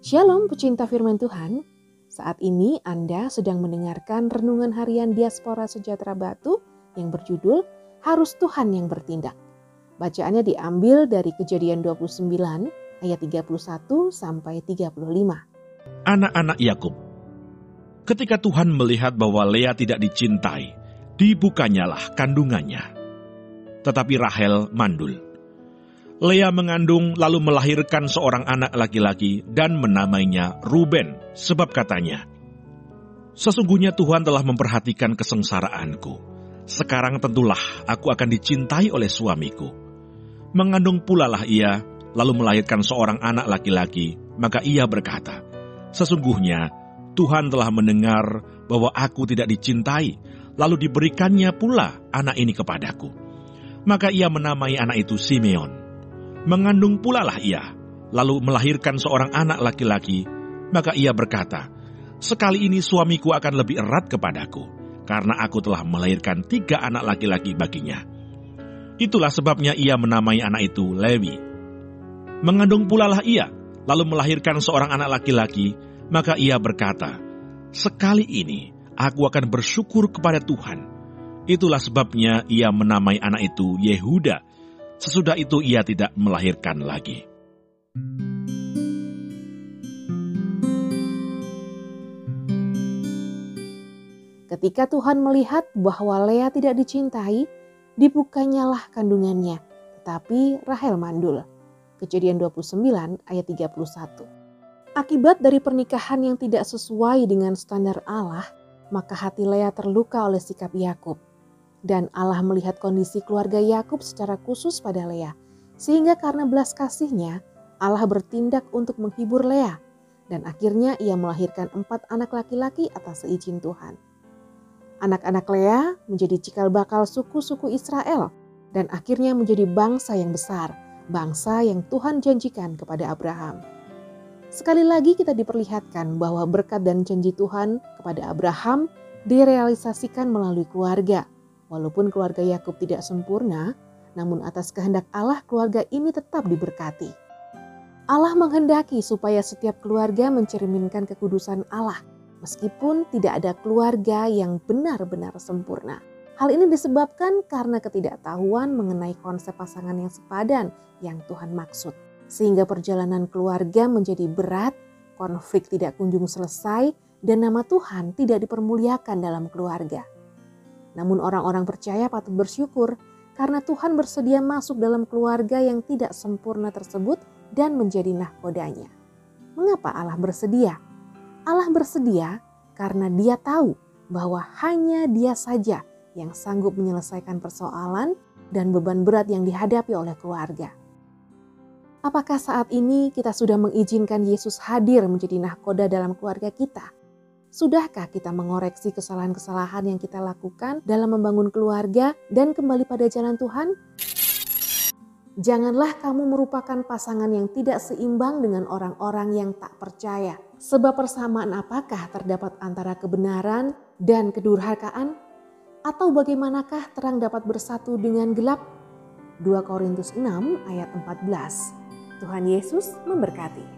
Shalom pecinta firman Tuhan. Saat ini Anda sedang mendengarkan renungan harian Diaspora Sejahtera Batu yang berjudul Harus Tuhan yang Bertindak. Bacaannya diambil dari Kejadian 29 ayat 31 sampai 35. Anak-anak Yakub. Ketika Tuhan melihat bahwa Lea tidak dicintai, dibukanyalah kandungannya. Tetapi Rahel mandul. Lea mengandung lalu melahirkan seorang anak laki-laki dan menamainya Ruben, sebab katanya, Sesungguhnya Tuhan telah memperhatikan kesengsaraanku. Sekarang tentulah aku akan dicintai oleh suamiku. Mengandung pula lah ia, lalu melahirkan seorang anak laki-laki, maka ia berkata, Sesungguhnya Tuhan telah mendengar bahwa aku tidak dicintai, lalu diberikannya pula anak ini kepadaku. Maka ia menamai anak itu Simeon mengandung pula lah ia, lalu melahirkan seorang anak laki-laki, maka ia berkata, Sekali ini suamiku akan lebih erat kepadaku, karena aku telah melahirkan tiga anak laki-laki baginya. Itulah sebabnya ia menamai anak itu Lewi. Mengandung pula lah ia, lalu melahirkan seorang anak laki-laki, maka ia berkata, Sekali ini aku akan bersyukur kepada Tuhan. Itulah sebabnya ia menamai anak itu Yehuda, Sesudah itu ia tidak melahirkan lagi. Ketika Tuhan melihat bahwa Lea tidak dicintai, dibukanyalah kandungannya, tetapi Rahel mandul. Kejadian 29 ayat 31. Akibat dari pernikahan yang tidak sesuai dengan standar Allah, maka hati Lea terluka oleh sikap Yakub. Dan Allah melihat kondisi keluarga Yakub secara khusus pada Lea, sehingga karena belas kasihnya, Allah bertindak untuk menghibur Lea, dan akhirnya ia melahirkan empat anak laki-laki atas seizin Tuhan. Anak-anak Lea menjadi cikal bakal suku-suku Israel, dan akhirnya menjadi bangsa yang besar, bangsa yang Tuhan janjikan kepada Abraham. Sekali lagi kita diperlihatkan bahwa berkat dan janji Tuhan kepada Abraham direalisasikan melalui keluarga, Walaupun keluarga Yakub tidak sempurna, namun atas kehendak Allah keluarga ini tetap diberkati. Allah menghendaki supaya setiap keluarga mencerminkan kekudusan Allah, meskipun tidak ada keluarga yang benar-benar sempurna. Hal ini disebabkan karena ketidaktahuan mengenai konsep pasangan yang sepadan yang Tuhan maksud. Sehingga perjalanan keluarga menjadi berat, konflik tidak kunjung selesai, dan nama Tuhan tidak dipermuliakan dalam keluarga. Namun orang-orang percaya patut bersyukur karena Tuhan bersedia masuk dalam keluarga yang tidak sempurna tersebut dan menjadi nahkodanya. Mengapa Allah bersedia? Allah bersedia karena dia tahu bahwa hanya dia saja yang sanggup menyelesaikan persoalan dan beban berat yang dihadapi oleh keluarga. Apakah saat ini kita sudah mengizinkan Yesus hadir menjadi nahkoda dalam keluarga kita? Sudahkah kita mengoreksi kesalahan-kesalahan yang kita lakukan dalam membangun keluarga dan kembali pada jalan Tuhan? Janganlah kamu merupakan pasangan yang tidak seimbang dengan orang-orang yang tak percaya. Sebab persamaan apakah terdapat antara kebenaran dan kedurhakaan? Atau bagaimanakah terang dapat bersatu dengan gelap? 2 Korintus 6 ayat 14. Tuhan Yesus memberkati.